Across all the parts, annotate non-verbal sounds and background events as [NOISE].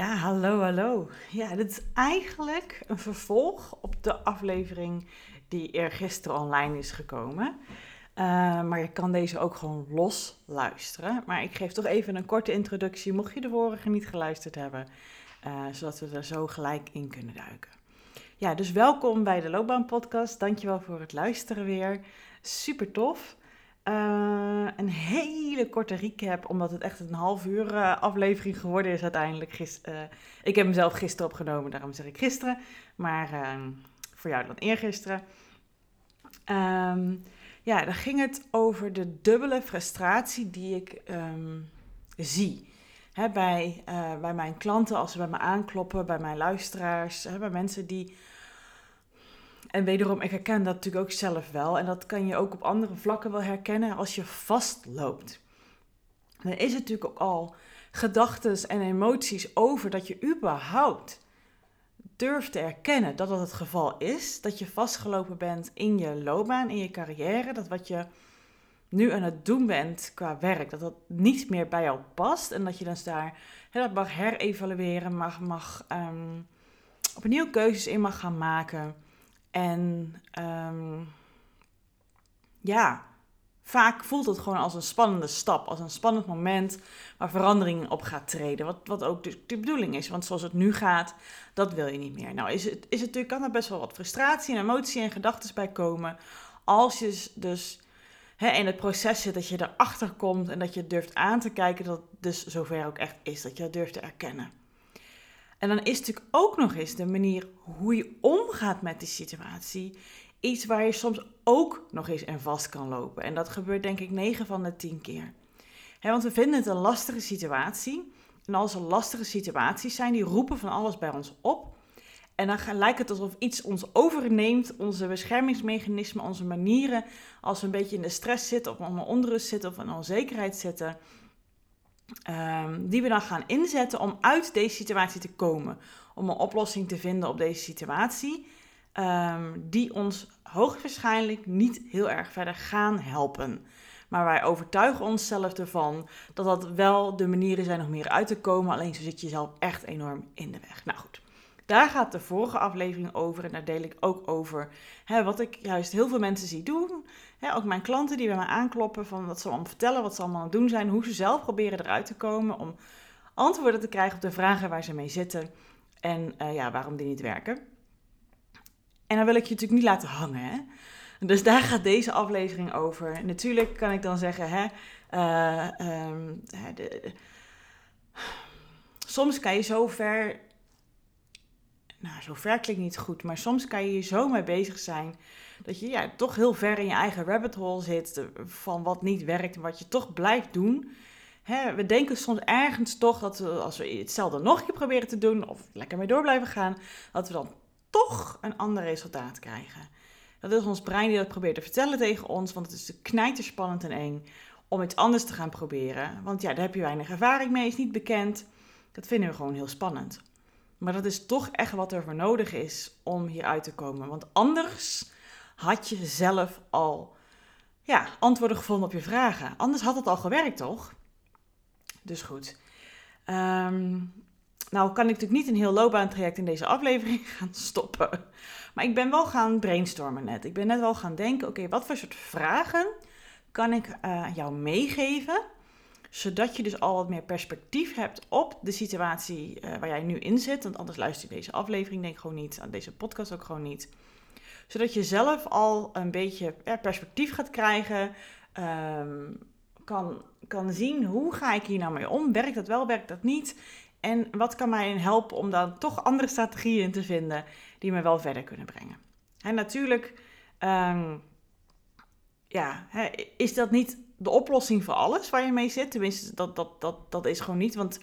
Ja, hallo, hallo. Ja, dit is eigenlijk een vervolg op de aflevering die er gisteren online is gekomen. Uh, maar je kan deze ook gewoon los luisteren. Maar ik geef toch even een korte introductie, mocht je de vorige niet geluisterd hebben, uh, zodat we er zo gelijk in kunnen duiken. Ja, dus welkom bij de Loopbaan Podcast. Dankjewel voor het luisteren weer. Super tof. Uh, een hele korte recap, omdat het echt een half uur uh, aflevering geworden is uiteindelijk. Gist, uh, ik heb hem zelf gisteren opgenomen, daarom zeg ik gisteren. Maar ehm, voor jou dan eergisteren. Um, ja, dan ging het over de dubbele frustratie die ik um, zie. Hè, bij, bij mijn klanten, als ze bij me aankloppen, bij mijn luisteraars, hè, bij mensen die en wederom, ik herken dat natuurlijk ook zelf wel. En dat kan je ook op andere vlakken wel herkennen als je vastloopt. Dan is het natuurlijk ook al gedachten en emoties over dat je überhaupt durft te erkennen dat dat het geval is. Dat je vastgelopen bent in je loopbaan, in je carrière. Dat wat je nu aan het doen bent qua werk, dat dat niet meer bij jou past. En dat je dan daar hè, dat mag herevalueren, mag, mag um, opnieuw keuzes in mag gaan maken. En um, ja, vaak voelt het gewoon als een spannende stap, als een spannend moment waar verandering op gaat treden. Wat, wat ook de, de bedoeling is, want zoals het nu gaat, dat wil je niet meer. Nou, is het, is natuurlijk, kan er best wel wat frustratie en emotie en gedachten bij komen. Als je dus hè, in het proces zit, dat je erachter komt en dat je durft aan te kijken dat het dus zover ook echt is, dat je dat durft te erkennen. En dan is natuurlijk ook nog eens de manier hoe je omgaat met die situatie iets waar je soms ook nog eens in vast kan lopen. En dat gebeurt denk ik 9 van de 10 keer. want we vinden het een lastige situatie. En als er lastige situaties zijn, die roepen van alles bij ons op. En dan lijkt het alsof iets ons overneemt, onze beschermingsmechanismen, onze manieren. Als we een beetje in de stress zitten, of in onrust zitten, of in onzekerheid zitten, Um, die we dan gaan inzetten om uit deze situatie te komen. Om een oplossing te vinden op deze situatie. Um, die ons hoogstwaarschijnlijk niet heel erg verder gaan helpen. Maar wij overtuigen onszelf ervan dat dat wel de manieren zijn om hier uit te komen. Alleen zo zit je zelf echt enorm in de weg. Nou goed, daar gaat de vorige aflevering over. En daar deel ik ook over hè, wat ik juist heel veel mensen zie doen ook mijn klanten die bij mij aankloppen, van wat ze allemaal vertellen, wat ze allemaal aan het doen zijn, hoe ze zelf proberen eruit te komen om antwoorden te krijgen op de vragen waar ze mee zitten en uh, ja, waarom die niet werken. En dan wil ik je natuurlijk niet laten hangen. Hè? Dus daar gaat deze aflevering over. Natuurlijk kan ik dan zeggen, hè, uh, um, de, soms kan je zo ver, nou zo ver klinkt niet goed, maar soms kan je hier zo mee bezig zijn dat je ja, toch heel ver in je eigen rabbit hole zit van wat niet werkt en wat je toch blijft doen. We denken soms ergens toch dat we, als we hetzelfde nog een keer proberen te doen of lekker mee door blijven gaan, dat we dan toch een ander resultaat krijgen. Dat is ons brein die dat probeert te vertellen tegen ons, want het is knijterspannend en eng om iets anders te gaan proberen. Want ja, daar heb je weinig ervaring mee, is niet bekend. Dat vinden we gewoon heel spannend. Maar dat is toch echt wat er voor nodig is om hier uit te komen. Want anders had je zelf al ja, antwoorden gevonden op je vragen. Anders had het al gewerkt, toch? Dus goed. Um, nou kan ik natuurlijk niet een heel loopbaantraject in deze aflevering [LAUGHS] gaan stoppen. Maar ik ben wel gaan brainstormen net. Ik ben net wel gaan denken, oké, wat voor soort vragen kan ik uh, jou meegeven? Zodat je dus al wat meer perspectief hebt op de situatie uh, waar jij nu in zit. Want anders luister je deze aflevering denk ik gewoon niet. Aan deze podcast ook gewoon niet zodat je zelf al een beetje perspectief gaat krijgen. Um, kan, kan zien hoe ga ik hier nou mee om? Werkt dat wel, werkt dat niet? En wat kan mij helpen om dan toch andere strategieën te vinden die me wel verder kunnen brengen? En natuurlijk ehm, ja, is dat niet de oplossing voor alles waar je mee zit. Tenminste, dat, dat, dat, dat is gewoon niet. Want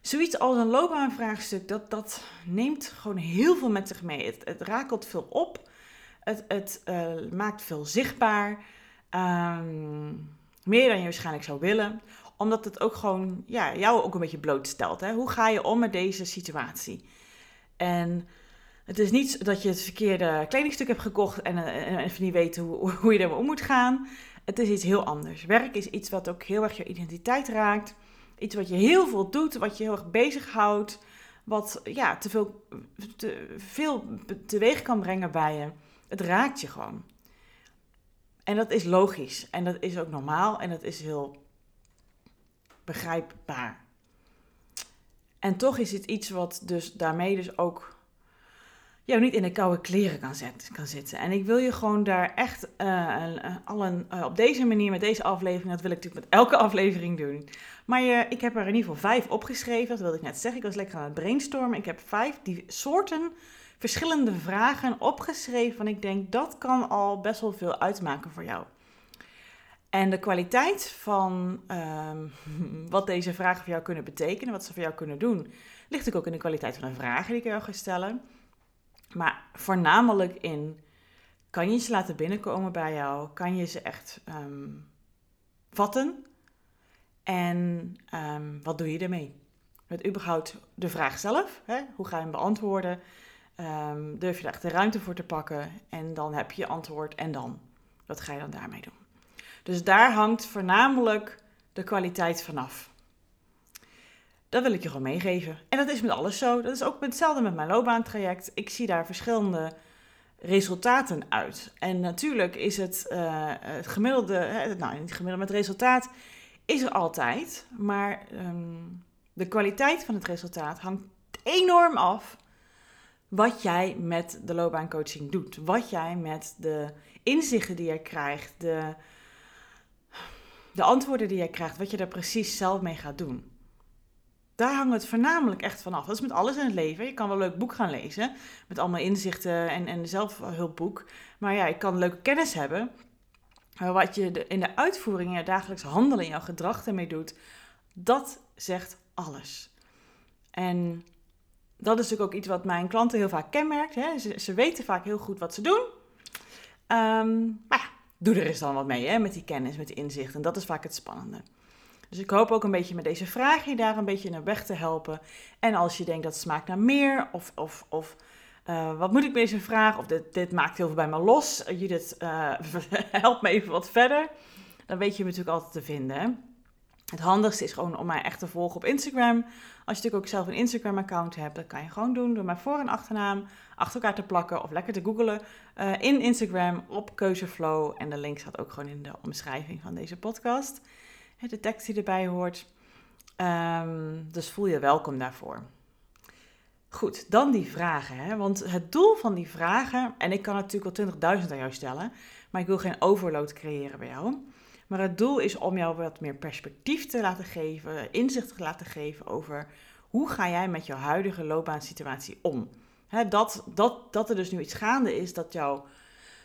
zoiets als een loopbaanvraagstuk, dat, dat neemt gewoon heel veel met zich mee. Het, het rakelt veel op. Het, het uh, maakt veel zichtbaar. Ehm, meer dan je waarschijnlijk zou willen. Omdat het ook gewoon ja, jou ook een beetje blootstelt. Hè? Hoe ga je om met deze situatie? En het is niet dat je het verkeerde kledingstuk hebt gekocht en, en, even niet weet hoe, hoe je ermee om moet gaan. Het is iets heel anders. Werk is iets wat ook heel erg je identiteit raakt. Iets wat je heel veel doet, wat je heel erg bezighoudt. Wat ja, te veel, te veel teweeg kan brengen bij je. Het raakt je gewoon. En dat is logisch. En dat is ook normaal. En dat is heel begrijpbaar. En toch is het iets wat dus daarmee dus ook jou niet in de koude kleren kan, kan zitten. En ik wil je gewoon daar echt uh, al een, uh, op deze manier, met deze aflevering, dat wil ik natuurlijk met elke [LAUGHS] aflevering doen. Maar ik heb er in ieder geval vijf opgeschreven, dat wilde ik net zeggen. Ik was lekker aan het brainstormen. Ik heb vijf die soorten verschillende vragen opgeschreven. En ik denk dat kan al best wel veel uitmaken voor jou. En de kwaliteit van ehm, [LAUGHS] wat deze vragen voor jou kunnen betekenen, wat ze voor jou kunnen doen, ligt ook in de kwaliteit van de vragen die ik jou ga stellen. Maar voornamelijk in, kan je ze laten binnenkomen bij jou? Kan je ze echt um, vatten? En um, wat doe je ermee? Met überhaupt de vraag zelf, hè? hoe ga je hem beantwoorden? Um, durf je er echt de ruimte voor te pakken? En dan heb je je antwoord en dan? Wat ga je dan daarmee doen? Dus daar hangt voornamelijk de kwaliteit vanaf. Dat wil ik je gewoon meegeven. En dat is met alles zo. Dat is ook hetzelfde met mijn loopbaantraject. Ik zie daar verschillende resultaten uit. En natuurlijk is het, uh, het gemiddelde, nou niet gemiddelde, met het resultaat is er altijd. Maar um, de kwaliteit van het resultaat hangt enorm af wat jij met de loopbaancoaching doet. Wat jij met de inzichten die je krijgt, de, de antwoorden die je krijgt, wat je daar precies zelf mee gaat doen daar hangt het voornamelijk echt van af. Dat is met alles in het leven. Je kan wel een leuk boek gaan lezen, met allemaal inzichten en, en zelfhulpboek. Maar ja, ik kan leuke kennis hebben. Maar wat je in de uitvoering, in je dagelijks handelen, in jouw gedrag ermee doet, dat zegt alles. En dat is natuurlijk ook iets wat mijn klanten heel vaak kenmerkt. Hè? Ze, weten vaak heel goed wat ze doen. Um, maar ja, doe er eens dan wat mee hè? met die kennis, met die inzichten. En dat is vaak het spannende. Dus ik hoop ook een beetje met deze vraag je daar een beetje naar weg te helpen. En als je denkt dat smaakt naar meer, of, of, of uh, wat moet ik met deze vraag, of dit, dit maakt heel veel bij me los, uh, Judith, uh, [LAUGHS] help me even wat verder. Dan weet je me natuurlijk altijd te vinden. Het handigste is gewoon om mij echt te volgen op Instagram. Als je natuurlijk ook zelf een Instagram-account hebt, dat kan je gewoon doen door mijn voor- en achternaam achter elkaar te plakken of lekker te googlen in Instagram op Keuzeflow. En de link staat ook gewoon in de omschrijving van deze podcast de tekst die erbij hoort. Um, dus voel je welkom daarvoor. Goed, dan die vragen. Hè? Want het doel van die vragen, en ik kan natuurlijk wel 20.000 aan jou stellen, maar ik wil geen overload creëren bij jou. Maar het doel is om jou wat meer perspectief te laten geven, inzicht te laten geven over hoe ga jij met jouw huidige loopbaansituatie om. Dat, dat, dat er dus nu iets gaande is dat jouw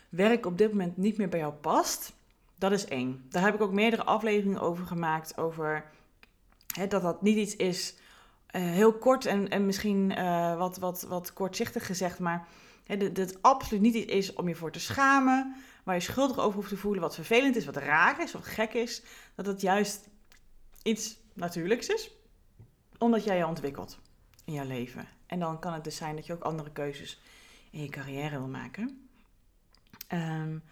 werk op dit moment niet meer bij jou past. Dat is één. Daar heb ik ook meerdere afleveringen over gemaakt. Over hè, dat dat niet iets is. Uh, heel kort en, en misschien uh, wat, wat, wat kortzichtig gezegd. Maar hè, dat het absoluut niet iets is om je voor te schamen. Waar je schuldig over hoeft te voelen. Wat vervelend is, wat raar is, wat gek is. Dat het juist iets natuurlijks is. Omdat jij je ontwikkelt in jouw leven. En dan kan het dus zijn dat je ook andere keuzes in je carrière wil maken. Um,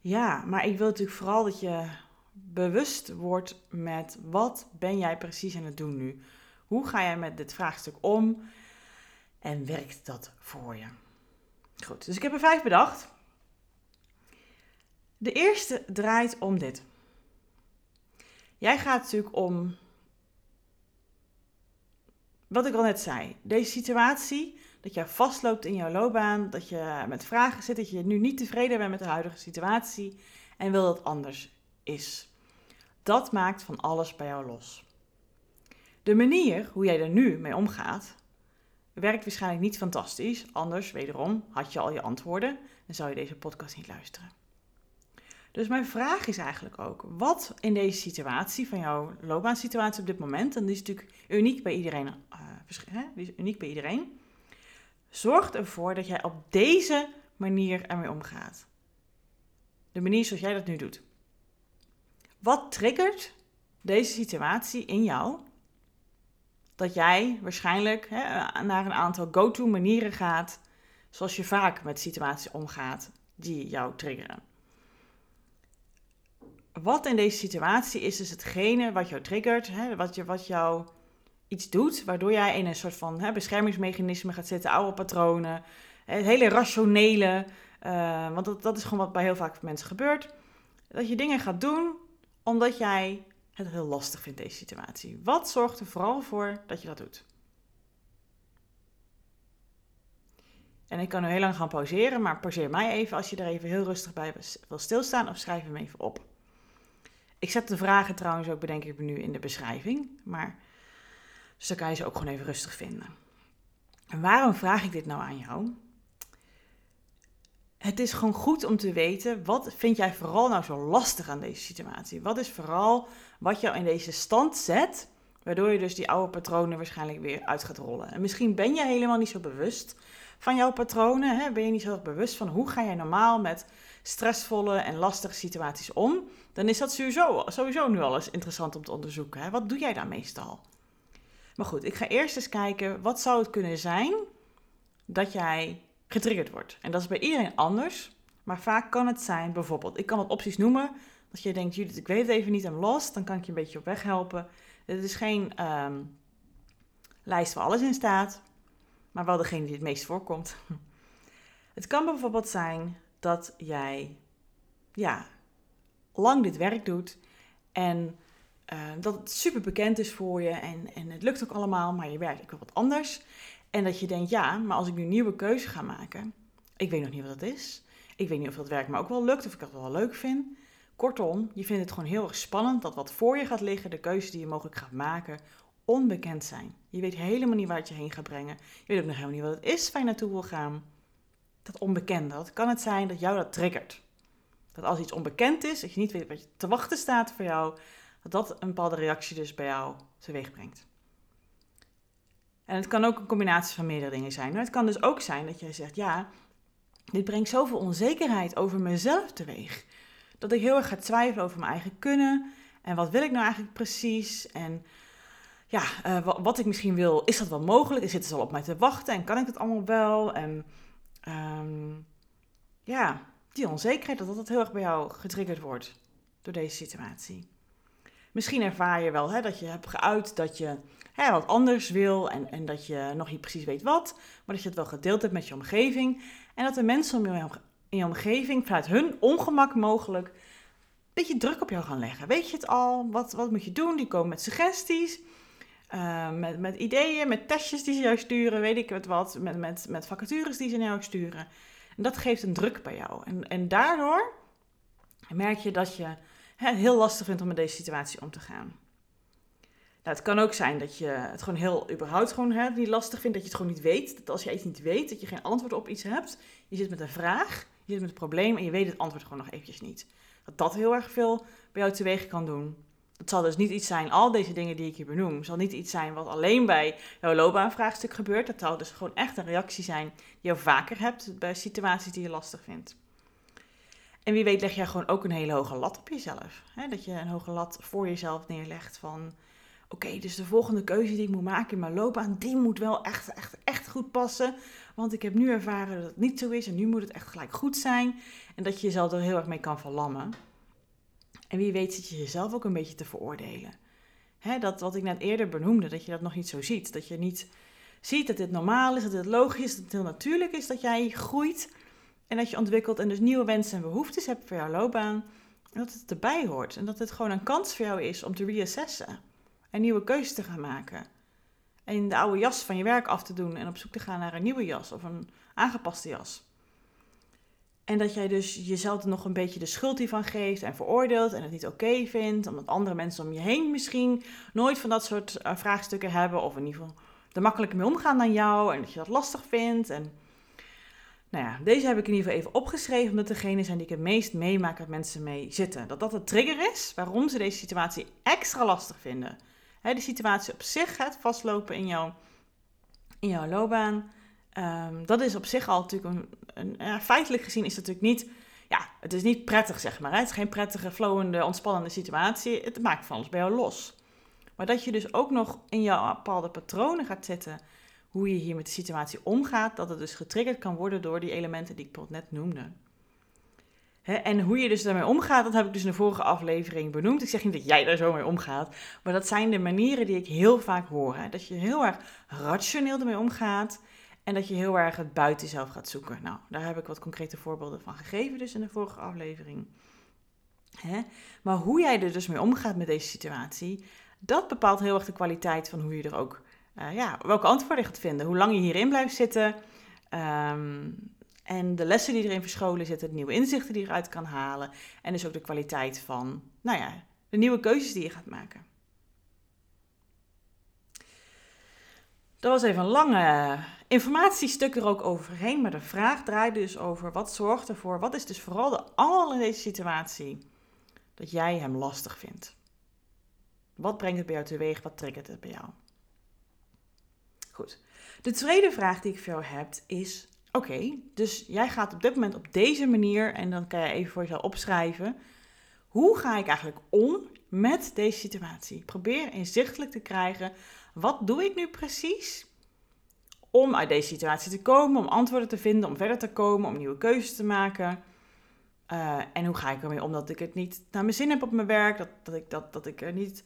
ja, maar ik wil natuurlijk vooral dat je bewust wordt met wat ben jij precies aan het doen nu? Hoe ga jij met dit vraagstuk om? En werkt dat voor je? Goed, dus ik heb er vijf bedacht. De eerste draait om dit. Jij gaat natuurlijk om wat ik al net zei. Deze situatie dat je vastloopt in jouw loopbaan, dat je met vragen zit, dat je nu niet tevreden bent met de huidige situatie en wil dat anders is. dat maakt van alles bij jou los. De manier hoe jij er nu mee omgaat, werkt waarschijnlijk niet fantastisch. Anders, wederom, had je al je antwoorden en zou je deze podcast niet luisteren. Dus mijn vraag is eigenlijk ook, wat in deze situatie, van jouw loopbaansituatie op dit moment, en die is natuurlijk uniek bij iedereen, uh, die is uniek bij iedereen, zorgt ervoor dat jij op deze manier ermee omgaat. De manier zoals jij dat nu doet. Wat triggert deze situatie in jou? Dat jij waarschijnlijk hè, naar een aantal go-to manieren gaat, zoals je vaak met situaties omgaat die jou triggeren. Wat in deze situatie is dus hetgene wat jou triggert, hè, wat, je, wat jou iets doet, waardoor jij in een soort van hè, beschermingsmechanisme gaat zitten, oude patronen, hele rationele, uh, want dat, dat is gewoon wat bij heel vaak mensen gebeurt. Dat je dingen gaat doen omdat jij het heel lastig vindt, deze situatie. Wat zorgt er vooral voor dat je dat doet? En ik kan nu heel lang gaan pauzeren, maar pauzeer mij even als je er even heel rustig bij wil stilstaan of schrijf hem even op. Ik zet de vragen trouwens ook, bedenk ik nu, in de beschrijving. Maar, dus dan kan je ze ook gewoon even rustig vinden. En waarom vraag ik dit nou aan jou? Het is gewoon goed om te weten, wat vind jij vooral nou zo lastig aan deze situatie? Wat is vooral wat jou in deze stand zet, waardoor je dus die oude patronen waarschijnlijk weer uit gaat rollen? En misschien ben je helemaal niet zo bewust van jouw patronen, hè? ben je niet zo bewust van hoe ga je normaal met stressvolle en lastige situaties om, dan is dat sowieso, sowieso nu al eens interessant om te onderzoeken. Hè? Wat doe jij daar meestal? Maar goed, ik ga eerst eens kijken, wat zou het kunnen zijn dat jij getriggerd wordt? En dat is bij iedereen anders, maar vaak kan het zijn, bijvoorbeeld, ik kan wat opties noemen. Als je denkt, Judith, ik weet het even niet, en lost, dan kan ik je een beetje op weg helpen. Het is geen ehm, lijst waar alles in staat, maar wel degene die het meest voorkomt. [LAUGHS] Het kan bijvoorbeeld zijn dat jij ja, lang dit werk doet en uh, dat het super bekend is voor je en, en het lukt ook allemaal, maar je werkt ook wel wat anders. En dat je denkt, ja, maar als ik nu een nieuwe keuze ga maken, ik weet nog niet wat dat is. Ik weet niet of dat werk me ook wel lukt of ik dat wel leuk vind. Kortom, je vindt het gewoon heel erg spannend dat wat voor je gaat liggen, de keuzes die je mogelijk gaat maken, onbekend zijn. Je weet helemaal niet waar het je heen gaat brengen. Je weet ook nog helemaal niet wat het is waar je naartoe wil gaan dat onbekende. Dat kan het zijn dat jou dat triggert. Dat als iets onbekend is, dat je niet weet wat je te wachten staat voor jou, dat dat een bepaalde reactie dus bij jou teweeg brengt. En het kan ook een combinatie van meerdere dingen zijn. Het kan dus ook zijn dat jij zegt, ja, dit brengt zoveel onzekerheid over mezelf teweeg. Dat ik heel erg ga twijfelen over mijn eigen kunnen. En wat wil ik nou eigenlijk precies? En ja, uh, wat ik misschien wil, is dat wel mogelijk? Zitten ze al op mij te wachten? En kan ik dat allemaal wel? En um, ja, die onzekerheid, dat dat heel erg bij jou getriggerd wordt door deze situatie. Misschien ervaar je wel hè, dat je hebt geuit dat je hè, wat anders wil en, en dat je nog niet precies weet wat, maar dat je het wel gedeeld hebt met je omgeving. En dat de mensen je, in je omgeving vanuit hun ongemak mogelijk een beetje druk op jou gaan leggen. Weet je het al? Wat, wat moet je doen? Die komen met suggesties. Uh, met, met ideeën, met testjes die ze jou sturen, weet ik het wat, met, met, vacatures die ze naar jou sturen. En dat geeft een druk bij jou. En, en daardoor merk je dat je heel lastig vindt om met deze situatie om te gaan. Nou, het kan ook zijn dat je het gewoon heel überhaupt gewoon hè, niet lastig vindt, dat je het gewoon niet weet. Dat als je iets niet weet, dat je geen antwoord op iets hebt. Je zit met een vraag, je zit met een probleem en je weet het antwoord gewoon nog eventjes niet. Dat dat heel erg veel bij jou teweeg kan doen. Het zal dus niet iets zijn, al deze dingen die ik hier benoem, zal niet iets zijn wat alleen bij jouw loopbaanvraagstuk gebeurt. Dat zal dus gewoon echt een reactie zijn die je vaker hebt bij situaties die je lastig vindt. En wie weet leg jij gewoon ook een hele hoge lat op jezelf. Hè? Dat je een hoge lat voor jezelf neerlegt van... Oké, dus de volgende keuze die ik moet maken in mijn loopbaan, die moet wel echt, echt, echt goed passen. Want ik heb nu ervaren dat het niet zo is en nu moet het echt gelijk goed zijn. En dat je jezelf er heel erg mee kan verlammen. En wie weet zit je jezelf ook een beetje te veroordelen. Hè, dat wat ik net eerder benoemde, dat je dat nog niet zo ziet. Dat je niet ziet dat dit normaal is, dat het logisch is, dat het heel natuurlijk is dat jij groeit en dat je ontwikkelt en dus nieuwe wensen en behoeftes hebt voor jouw loopbaan. En dat het erbij hoort en dat het gewoon een kans voor jou is om te reassessen en nieuwe keuzes te gaan maken. En de oude jas van je werk af te doen en op zoek te gaan naar een nieuwe jas of een aangepaste jas. En dat jij dus jezelf er nog een beetje de schuld hiervan geeft en veroordeelt en het niet oké vindt, omdat andere mensen om je heen misschien nooit van dat soort eh, vraagstukken hebben, of in ieder geval er makkelijker mee omgaan dan jou en dat je dat lastig vindt. En nou ja, deze heb ik in ieder geval even opgeschreven, omdat degene zijn die ik het meest meemaak dat mensen mee zitten. Dat dat de trigger is waarom ze deze situatie extra lastig vinden. De situatie op zich, het vastlopen in jouw, in jouw loopbaan, um, dat is op zich al natuurlijk een, een feitelijk gezien is het natuurlijk niet, ja, het is niet prettig zeg maar. Het is geen prettige, flowende, ontspannende situatie. Het maakt van alles bij jou los. Maar dat je dus ook nog in jouw bepaalde patronen gaat zitten hoe je hier met de situatie omgaat, dat het dus getriggerd kan worden door die elementen die ik net noemde. en hoe je dus daarmee omgaat, dat heb ik dus in de vorige aflevering benoemd. Ik zeg niet dat jij daar zo mee omgaat, maar dat zijn de manieren die ik heel vaak hoor. Dat je heel erg rationeel ermee omgaat en dat je heel erg het buiten jezelf gaat zoeken. Nou, daar heb ik wat concrete voorbeelden van gegeven dus in de vorige aflevering. Maar hoe jij er dus mee omgaat met deze situatie, dat bepaalt heel erg de kwaliteit van hoe je er ook uh, ja, welke antwoorden je gaat vinden. Hoe lang je hierin blijft zitten. Um, en de lessen die erin verscholen zitten, de nieuwe inzichten die je eruit kan halen. En dus ook de kwaliteit van, nou ja, de nieuwe keuzes die je gaat maken. Dat was even een lange informatiestuk er ook overheen. Maar de vraag draait dus over wat zorgt ervoor, wat is dus vooral de al in deze situatie dat jij hem lastig vindt. Wat brengt het bij jou teweeg? Wat triggert het bij jou? De tweede vraag die ik voor jou heb is: oké, dus jij gaat op dit moment op deze manier, en dan kan je even voor jezelf opschrijven. Hoe ga ik eigenlijk om met deze situatie? Probeer inzichtelijk te krijgen: wat doe ik nu precies om uit deze situatie te komen, om antwoorden te vinden, om verder te komen, om nieuwe keuzes te maken? Uh, en hoe ga ik ermee om dat ik het niet naar mijn zin heb op mijn werk, dat, dat, ik, dat, dat ik er niet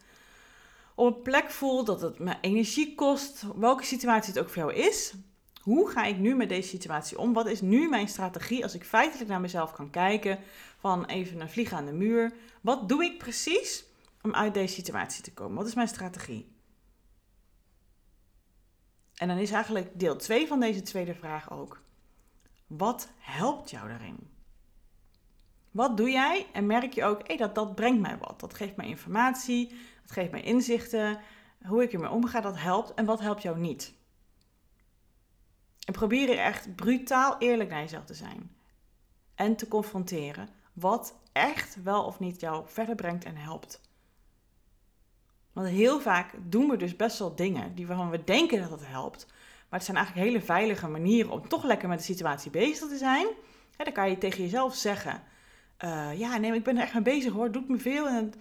op een plek voel, dat het me energie kost, welke situatie het ook voor jou is. Hoe ga ik nu met deze situatie om? Wat is nu mijn strategie als ik feitelijk naar mezelf kan kijken van even een vlieg aan de muur? Wat doe ik precies om uit deze situatie te komen? Wat is mijn strategie? En dan is eigenlijk deel 2 van deze tweede vraag ook. Wat helpt jou daarin? Wat doe jij en merk je ook, dat, dat brengt mij wat. Dat geeft mij informatie, dat geeft mij inzichten. Hoe ik ermee omga, dat helpt. En wat helpt jou niet? En probeer er echt brutaal eerlijk naar jezelf te zijn. En te confronteren wat echt wel of niet jou verder brengt en helpt. Want heel vaak doen we dus best wel dingen die waarvan we denken dat het helpt. Maar het zijn eigenlijk hele veilige manieren om toch lekker met de situatie bezig te zijn. dan kan je tegen jezelf zeggen: uh, Ja, nee, ik ben er echt mee bezig hoor. Het doet me veel. En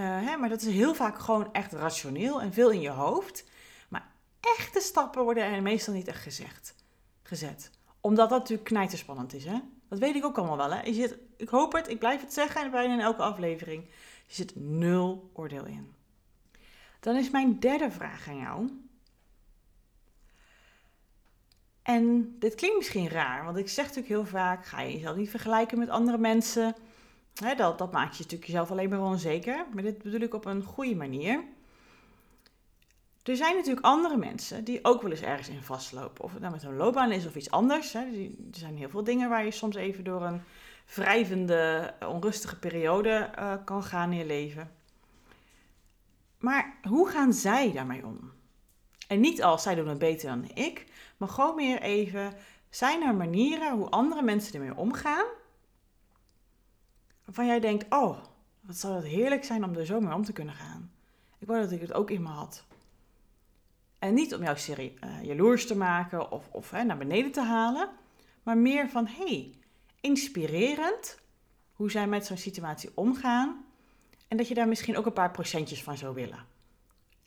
hè, maar dat is heel vaak gewoon echt rationeel en veel in je hoofd. Maar echte stappen worden er meestal niet echt gezegd, gezet. Omdat dat natuurlijk knijterspannend is. Hè? Dat weet ik ook allemaal wel. Hè? Je zit, ik hoop het, ik blijf het zeggen en bijna in elke aflevering. Je zit nul oordeel in. Dan is mijn derde vraag aan jou. En dit klinkt misschien raar, want ik zeg natuurlijk heel vaak: ga je jezelf niet vergelijken met andere mensen dat, dat maakt je natuurlijk jezelf alleen maar onzeker. Maar dit bedoel ik op een goede manier. Er zijn natuurlijk andere mensen die ook wel eens ergens in vastlopen. Of het nou met hun loopbaan is of iets anders. Er zijn heel veel dingen waar je soms even door een wrijvende, onrustige periode uh, kan gaan in je leven. Maar hoe gaan zij daarmee om? En niet als zij doen het beter dan ik, maar gewoon meer even, zijn er manieren hoe andere mensen ermee omgaan waarvan jij denkt, oh, wat zou het heerlijk zijn om er zo mee om te kunnen gaan. Ik wou dat ik het ook in me had. En niet om jou serie, uh, jaloers te maken of, of hè, naar beneden te halen, maar meer van, hey, inspirerend hoe zij met zo'n situatie omgaan en dat je daar misschien ook een paar procentjes van zou willen.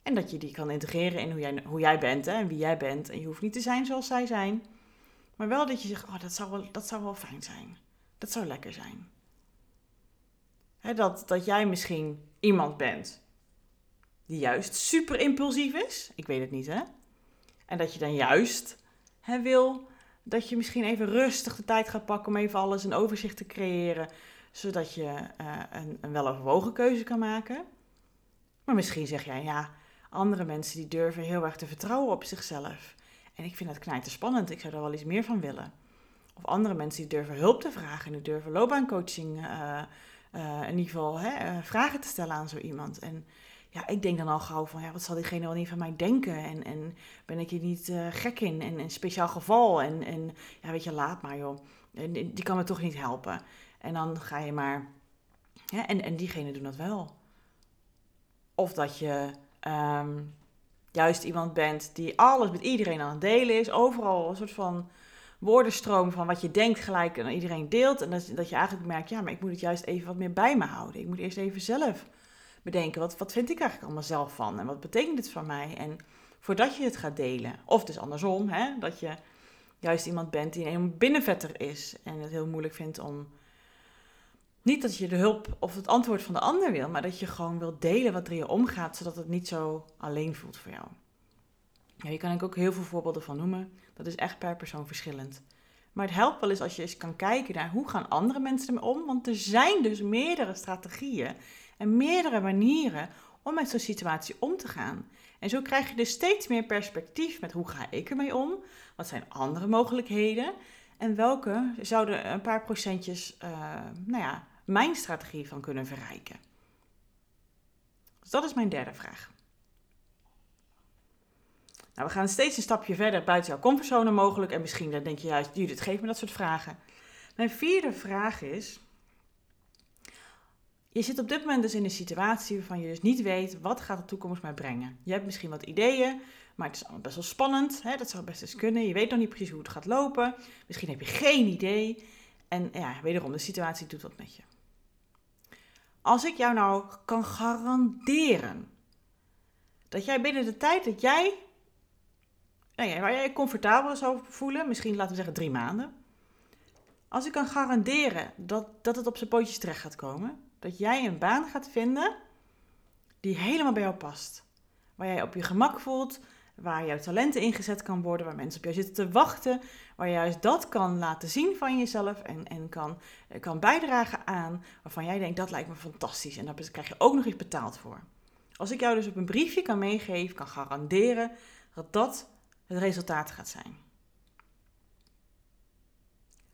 En dat je die kan integreren in hoe jij, hoe jij bent hè, en wie jij bent. En je hoeft niet te zijn zoals zij zijn. Maar wel dat je zegt, oh, dat zou dat zou wel fijn zijn. Dat zou lekker zijn dat, dat jij misschien iemand bent die juist super impulsief is. Ik weet het niet, hè? En dat je dan juist wil dat je misschien even rustig de tijd gaat pakken om even alles een overzicht te creëren, zodat je uh, een, een weloverwogen keuze kan maken. Maar misschien zeg jij, ja, andere mensen die durven heel erg te vertrouwen op zichzelf. En ik vind dat knijter spannend, ik zou er wel iets meer van willen. Of andere mensen die durven hulp te vragen en die durven loopbaancoaching uh, uh, in ieder geval hè, vragen te stellen aan zo iemand. En ja, ik denk dan al gauw van, ja, wat zal diegene wel niet van mij denken? En, en ben ik hier niet gek in? En een speciaal geval? En, en ja, weet je, laat maar joh. En, die kan me toch niet helpen. En dan ga je maar... En, en diegene doen dat wel. Of dat je ehm, juist iemand bent die alles met iedereen aan het delen is. Overal een soort van woordenstroom van wat je denkt gelijk aan iedereen deelt. En dat, dat je eigenlijk merkt, ja, maar ik moet het juist even wat meer bij me houden. Ik moet eerst even zelf bedenken, wat, wat vind ik eigenlijk allemaal zelf van? En wat betekent dit voor mij? En voordat je het gaat delen. Of dus andersom, hè, dat je juist iemand bent die een binnenvetter is. En het heel moeilijk vindt om niet dat je de hulp of het antwoord van de ander wil, maar dat je gewoon wil delen wat er in je omgaat, zodat het niet zo alleen voelt voor jou. Ja, hier kan ik ook heel veel voorbeelden van noemen. Dat is echt per persoon verschillend. Maar het helpt wel eens als je eens kan kijken naar hoe gaan andere mensen ermee om. Want er zijn dus meerdere strategieën en meerdere manieren om met zo'n situatie om te gaan. En zo krijg je dus steeds meer perspectief met hoe ga ik ermee om? Wat zijn andere mogelijkheden? En welke zouden een paar procentjes, uh, nou ja, mijn strategie van kunnen verrijken? Dus dat is mijn derde vraag. Nou, we gaan steeds een stapje verder buiten jouw comfortzone mogelijk. En misschien dan denk je juist, Judith, geef me dat soort vragen. Mijn vierde vraag is... Je zit op dit moment dus in een situatie waarvan je dus niet weet wat gaat de toekomst mij brengen. Je hebt misschien wat ideeën, maar het is allemaal best wel spannend. Hè? Dat zou best eens kunnen. Je weet nog niet precies hoe het gaat lopen. Misschien heb je geen idee. En ja, wederom, de situatie doet wat met je. Als ik jou nou kan garanderen dat jij binnen de tijd dat jij, nou waar jij comfortabel zou voelen, misschien laten we zeggen drie maanden. Als ik kan garanderen dat, dat het op zijn pootjes terecht gaat komen, dat jij een baan gaat vinden die helemaal bij jou past. Waar jij op je gemak voelt, waar jouw talenten ingezet kan worden, waar mensen op jou zitten te wachten, waar je juist dat kan laten zien van jezelf en, en kan, kan bijdragen aan waarvan jij denkt dat lijkt me fantastisch en daar krijg je ook nog eens betaald voor. Als ik jou dus op een briefje kan meegeven, kan garanderen dat dat het resultaat gaat zijn.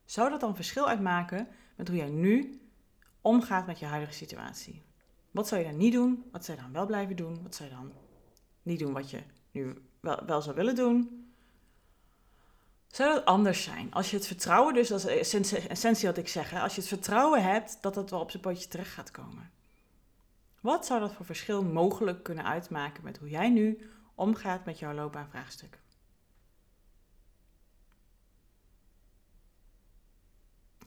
Zou dat dan verschil uitmaken met hoe jij nu omgaat met je huidige situatie? Wat zou je dan niet doen? Wat zou je dan wel blijven doen? Wat zou je dan niet doen wat je nu wel, wel zou willen doen. Zou dat anders zijn? Als je het vertrouwen, dus dat is essentie wat ik zeg, als je het vertrouwen hebt dat het wel op zijn potje terecht gaat komen. Wat zou dat voor verschil mogelijk kunnen uitmaken met hoe jij nu omgaat met jouw loopbaanvraagstuk?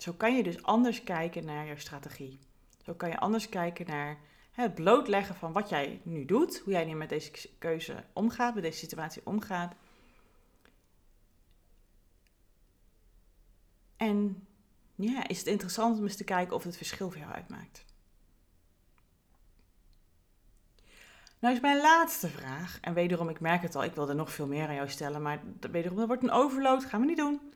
Zo kan je dus anders kijken naar jouw strategie. Zo kan je anders kijken naar het blootleggen van wat jij nu doet, hoe jij nu met deze keuze omgaat, met deze situatie omgaat. En ja, is het interessant om eens te kijken of het verschil voor jou uitmaakt. Nou is mijn laatste vraag, en wederom, ik merk het al, ik wil er nog veel meer aan jou stellen, maar wederom, dat wordt een overload, gaan we niet doen.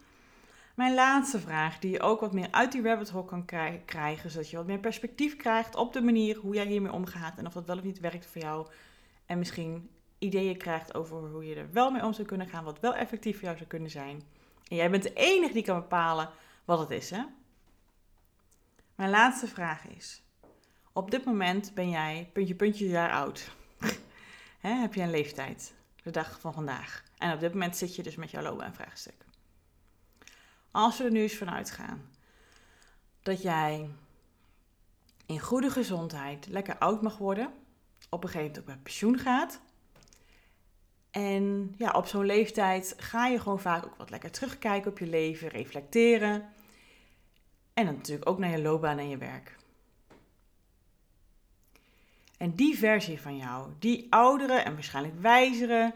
Mijn laatste vraag, die je ook wat meer uit die rabbit hole kan krijgen, zodat je wat meer perspectief krijgt op de manier hoe jij hiermee omgaat en of dat wel of niet werkt voor jou. En misschien ideeën krijgt over hoe je er wel mee om zou kunnen gaan, wat wel effectief voor jou zou kunnen zijn. En jij bent de enige die kan bepalen wat het is, hè? Mijn laatste vraag is: op dit moment ben jij puntje puntje jaar oud. [LAUGHS] heb je een leeftijd, de dag van vandaag. En op dit moment zit je dus met jouw loopbaanvraagstuk. Als we er nu eens vanuit gaan dat jij in goede gezondheid lekker oud mag worden, op een gegeven moment ook met pensioen gaat. En ja, op zo'n leeftijd ga je gewoon vaak ook wat lekker terugkijken op je leven, reflecteren. En dan natuurlijk ook naar je loopbaan en je werk. En die versie van jou, die oudere en waarschijnlijk wijzere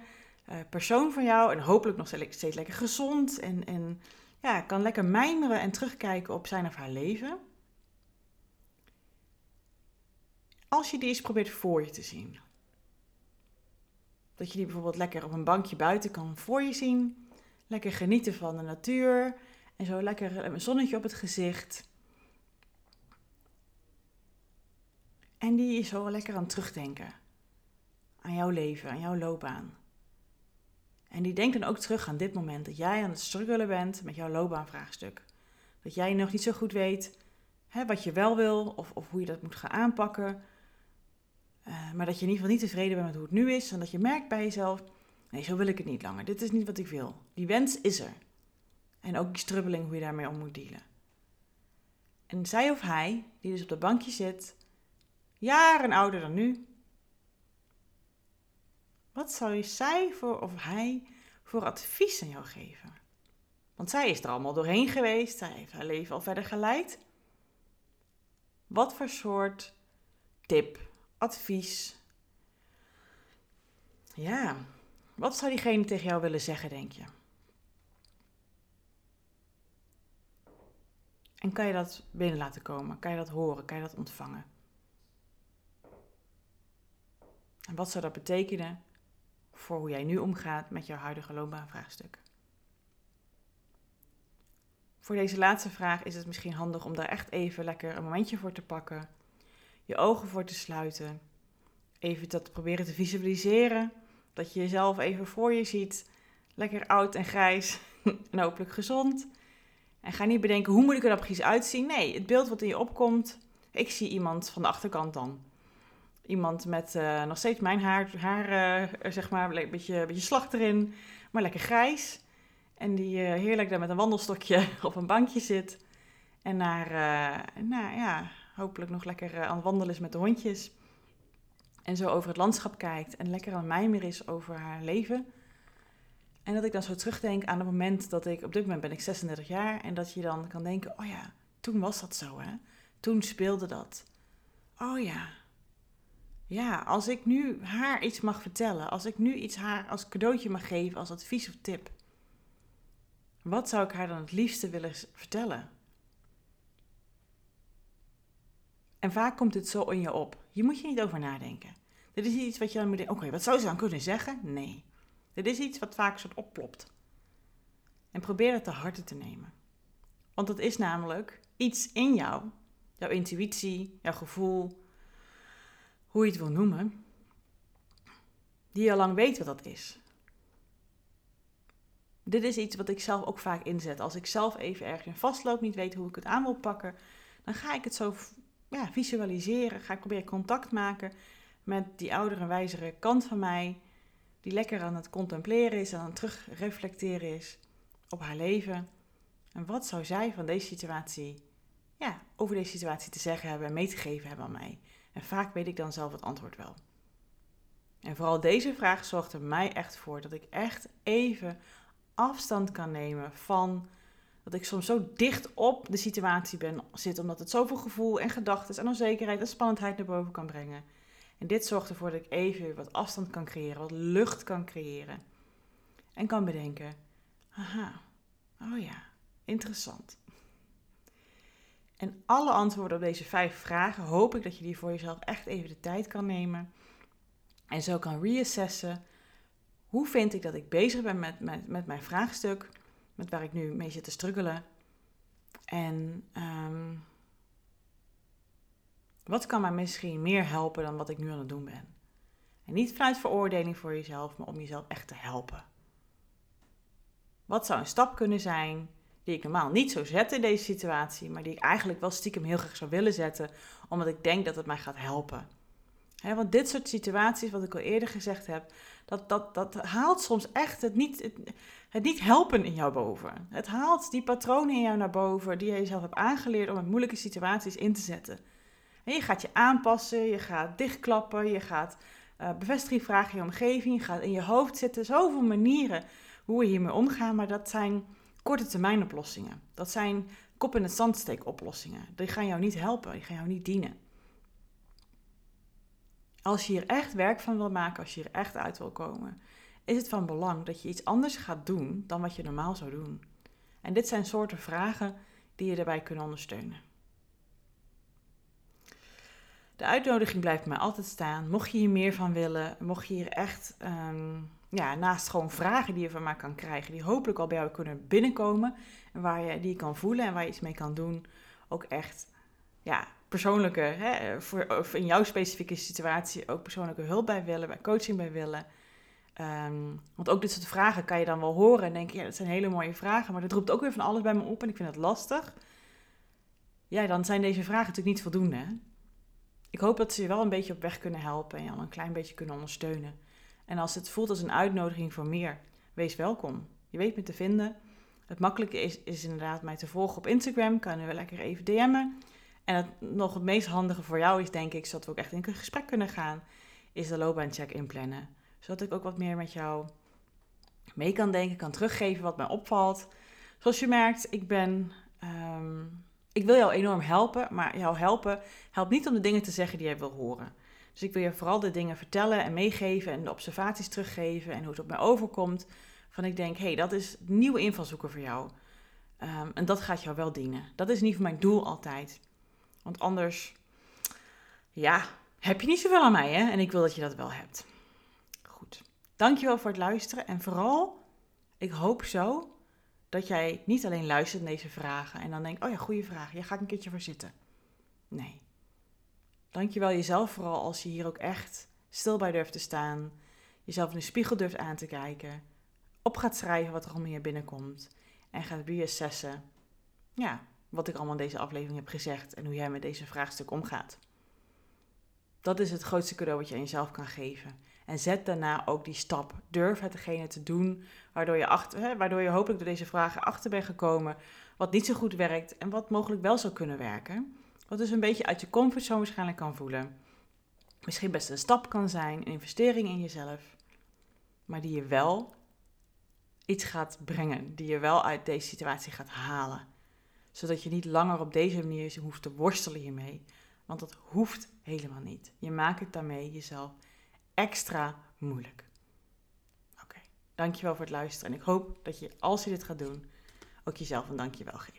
uh, persoon van jou, en hopelijk nog steeds lekker gezond en, en ja, kan lekker mijmeren en terugkijken op zijn of haar leven. Als je die eens probeert voor je te zien. Dat je die bijvoorbeeld lekker op een bankje buiten kan voor je zien. Lekker genieten van de natuur. En zo lekker een zonnetje op het gezicht. En die is zo lekker aan terugdenken. Aan jouw leven, aan jouw loopbaan. En die denkt dan ook terug aan dit moment dat jij aan het struggelen bent met jouw loopbaanvraagstuk. Dat jij nog niet zo goed weet hè, wat je wel wil of, of hoe je dat moet gaan aanpakken. Eh, maar dat je in ieder geval niet tevreden bent met hoe het nu is. En dat je merkt bij jezelf, nee, zo wil ik het niet langer. Dit is niet wat ik wil. Die wens is er. En ook die strubbeling, hoe je daarmee om moet dealen. En zij of hij, die dus op dat bankje zit, jaren ouder dan nu, wat zou zij voor of hij voor advies aan jou geven? Want zij is er allemaal doorheen geweest, zij heeft haar leven al verder geleid. Wat voor soort tip, advies? Ja, wat zou diegene tegen jou willen zeggen, denk je? En kan je dat binnen laten komen? Kan je dat horen? Kan je dat ontvangen? En wat zou dat betekenen voor hoe jij nu omgaat met jouw huidige loopbaanvraagstuk? Voor deze laatste vraag is het misschien handig om daar echt even lekker een momentje voor te pakken. Je ogen voor te sluiten. Even dat proberen te visualiseren. Dat je jezelf even voor je ziet. Lekker oud en grijs [LAUGHS] en hopelijk gezond. En ga niet bedenken, hoe moet ik er dan precies uitzien? Nee, het beeld wat in je opkomt, ik zie iemand van de achterkant dan. Iemand met uh, nog steeds mijn haar, haar uh, zeg maar, een beetje, beetje slag erin, maar lekker grijs. En die heerlijk daar met een wandelstokje [LAUGHS] op een bankje zit. En naar, nou ja, hopelijk nog lekker aan het wandelen is met de hondjes. En zo over het landschap kijkt en lekker aan mijmer is over haar leven. En dat ik dan zo terugdenk aan het moment dat ik, op dit moment ben ik 36 jaar, en dat je dan kan denken, oh ja, toen was dat zo hè. Toen speelde dat. Oh ja. Ja, als ik nu haar iets mag vertellen, als ik nu iets haar als cadeautje mag geven, als advies of tip. Wat zou ik haar dan het liefste willen vertellen? En vaak komt het zo in je op. Je moet je niet over nadenken. Dit is iets wat je dan moet denken, oké, wat zou ze dan kunnen zeggen? Nee. Dit is iets wat vaak soort oplopt. En probeer het te harte te nemen. Want het is namelijk iets in jou, jouw intuïtie, jouw gevoel, hoe je het wil noemen, die al lang weet wat dat is. Dit is iets wat ik zelf ook vaak inzet. Als ik zelf even ergens in vastloop, niet weet hoe ik het aan wil pakken, dan ga ik het zo ja, visualiseren. Ga ik proberen contact maken met die oudere, wijzere kant van mij die lekker aan het contempleren is aan het terugreflecteren is op haar leven. En wat zou zij van deze situatie, ja, over deze situatie te zeggen hebben en mee te geven hebben aan mij? En vaak weet ik dan zelf het antwoord wel. En vooral deze vraag zorgt er mij echt voor dat ik echt even afstand kan nemen van dat ik soms zo dicht op de situatie ben zit, omdat het zoveel gevoel en gedachten en onzekerheid en spannendheid naar boven kan brengen. En dit zorgt ervoor dat ik even wat afstand kan creëren, wat lucht kan creëren. En kan bedenken, aha, oh ja, interessant. En alle antwoorden op deze vijf vragen hoop ik dat je die voor jezelf echt even de tijd kan nemen. En zo kan reassessen. Hoe vind ik dat ik bezig ben met, met, met mijn vraagstuk, met waar ik nu mee zit te struggelen? En um, wat kan mij misschien meer helpen dan wat ik nu aan het doen ben? En niet vanuit veroordeling voor jezelf, maar om jezelf echt te helpen. Wat zou een stap kunnen zijn die ik normaal niet zou zetten in deze situatie, maar die ik eigenlijk wel stiekem heel graag zou willen zetten, omdat ik denk dat het mij gaat helpen? want dit soort situaties, wat ik al eerder gezegd heb, dat, dat, dat haalt soms echt het niet, het, niet helpen in jou boven. Het haalt die patronen in jou naar boven die je jezelf hebt aangeleerd om in moeilijke situaties in te zetten je gaat je aanpassen, je gaat dichtklappen, je gaat uh, bevestiging vragen in je omgeving, je gaat in je hoofd zitten. Zoveel manieren hoe we hiermee omgaan, maar dat zijn korte termijn oplossingen. Dat zijn kop in het zand oplossingen. Die gaan jou niet helpen, die gaan jou niet dienen. Als je hier echt werk van wil maken, als je hier echt uit wil komen, is het van belang dat je iets anders gaat doen dan wat je normaal zou doen. En dit zijn soorten vragen die je daarbij kunnen ondersteunen. De uitnodiging blijft mij altijd staan. Mocht je hier meer van willen, mocht je hier echt ehm, ja, naast gewoon vragen die je van mij kan krijgen, die hopelijk al bij jou kunnen binnenkomen en waar je die kan voelen en waar je iets mee kan doen, ook echt ja, persoonlijke, hè, voor, of in jouw specifieke situatie ook persoonlijke hulp bij willen, bij coaching bij willen. Ehm, want ook dit soort vragen kan je dan wel horen en denken, ja, dat zijn hele mooie vragen, maar dat roept ook weer van alles bij me op en ik vind het lastig. ja, dan zijn deze vragen natuurlijk niet voldoende. Ik hoop dat ze je wel een beetje op weg kunnen helpen en je al een klein beetje kunnen ondersteunen. En als het voelt als een uitnodiging voor meer, wees welkom. Je weet me te vinden. Het makkelijke is, is inderdaad mij te volgen op Instagram. Kan je wel lekker even DM'en. En het nog het meest handige voor jou is, denk ik, zodat we ook echt in een gesprek kunnen gaan, is de loopbaancheck inplannen. Zodat ik ook wat meer met jou mee kan denken, kan teruggeven wat mij opvalt. Zoals je merkt, ik ben. Ehm, ik wil jou enorm helpen, maar jou helpen helpt niet om de dingen te zeggen die jij wil horen. Dus ik wil je vooral de dingen vertellen en meegeven en de observaties teruggeven en hoe het op mij overkomt. Van ik denk, hé, hey, dat is nieuwe invalshoeken voor jou. Ehm, en dat gaat jou wel dienen. Dat is niet mijn doel altijd. Want anders, ja, heb je niet zoveel aan mij, hè? En ik wil dat je dat wel hebt. Goed. Dankjewel voor het luisteren. En vooral, ik hoop zo dat jij niet alleen luistert naar deze vragen en dan denkt, oh ja, goede vraag, hier ga ik een keertje voor zitten. Nee. Dankjewel jezelf vooral als je hier ook echt stil bij durft te staan, jezelf in de spiegel durft aan te kijken, op gaat schrijven wat er in je binnenkomt en gaat reassessen. Ja, wat ik allemaal in deze aflevering heb gezegd en hoe jij met deze vraagstuk omgaat. Dat is het grootste cadeau wat je aan jezelf kan geven. En zet daarna ook die stap. Durf hetgene te doen waardoor je, achter, hè, waardoor je hopelijk door deze vragen achter bent gekomen wat niet zo goed werkt en wat mogelijk wel zou kunnen werken. Wat dus een beetje uit je comfortzone waarschijnlijk kan voelen. Misschien best een stap kan zijn, een investering in jezelf. Maar die je wel iets gaat brengen. Die je wel uit deze situatie gaat halen. Zodat je niet langer op deze manier hoeft te worstelen hiermee. Want dat hoeft helemaal niet. Je maakt het daarmee jezelf extra moeilijk. Oké, dankjewel voor het luisteren. En ik hoop dat je, als je dit gaat doen, ook jezelf een dankjewel geeft.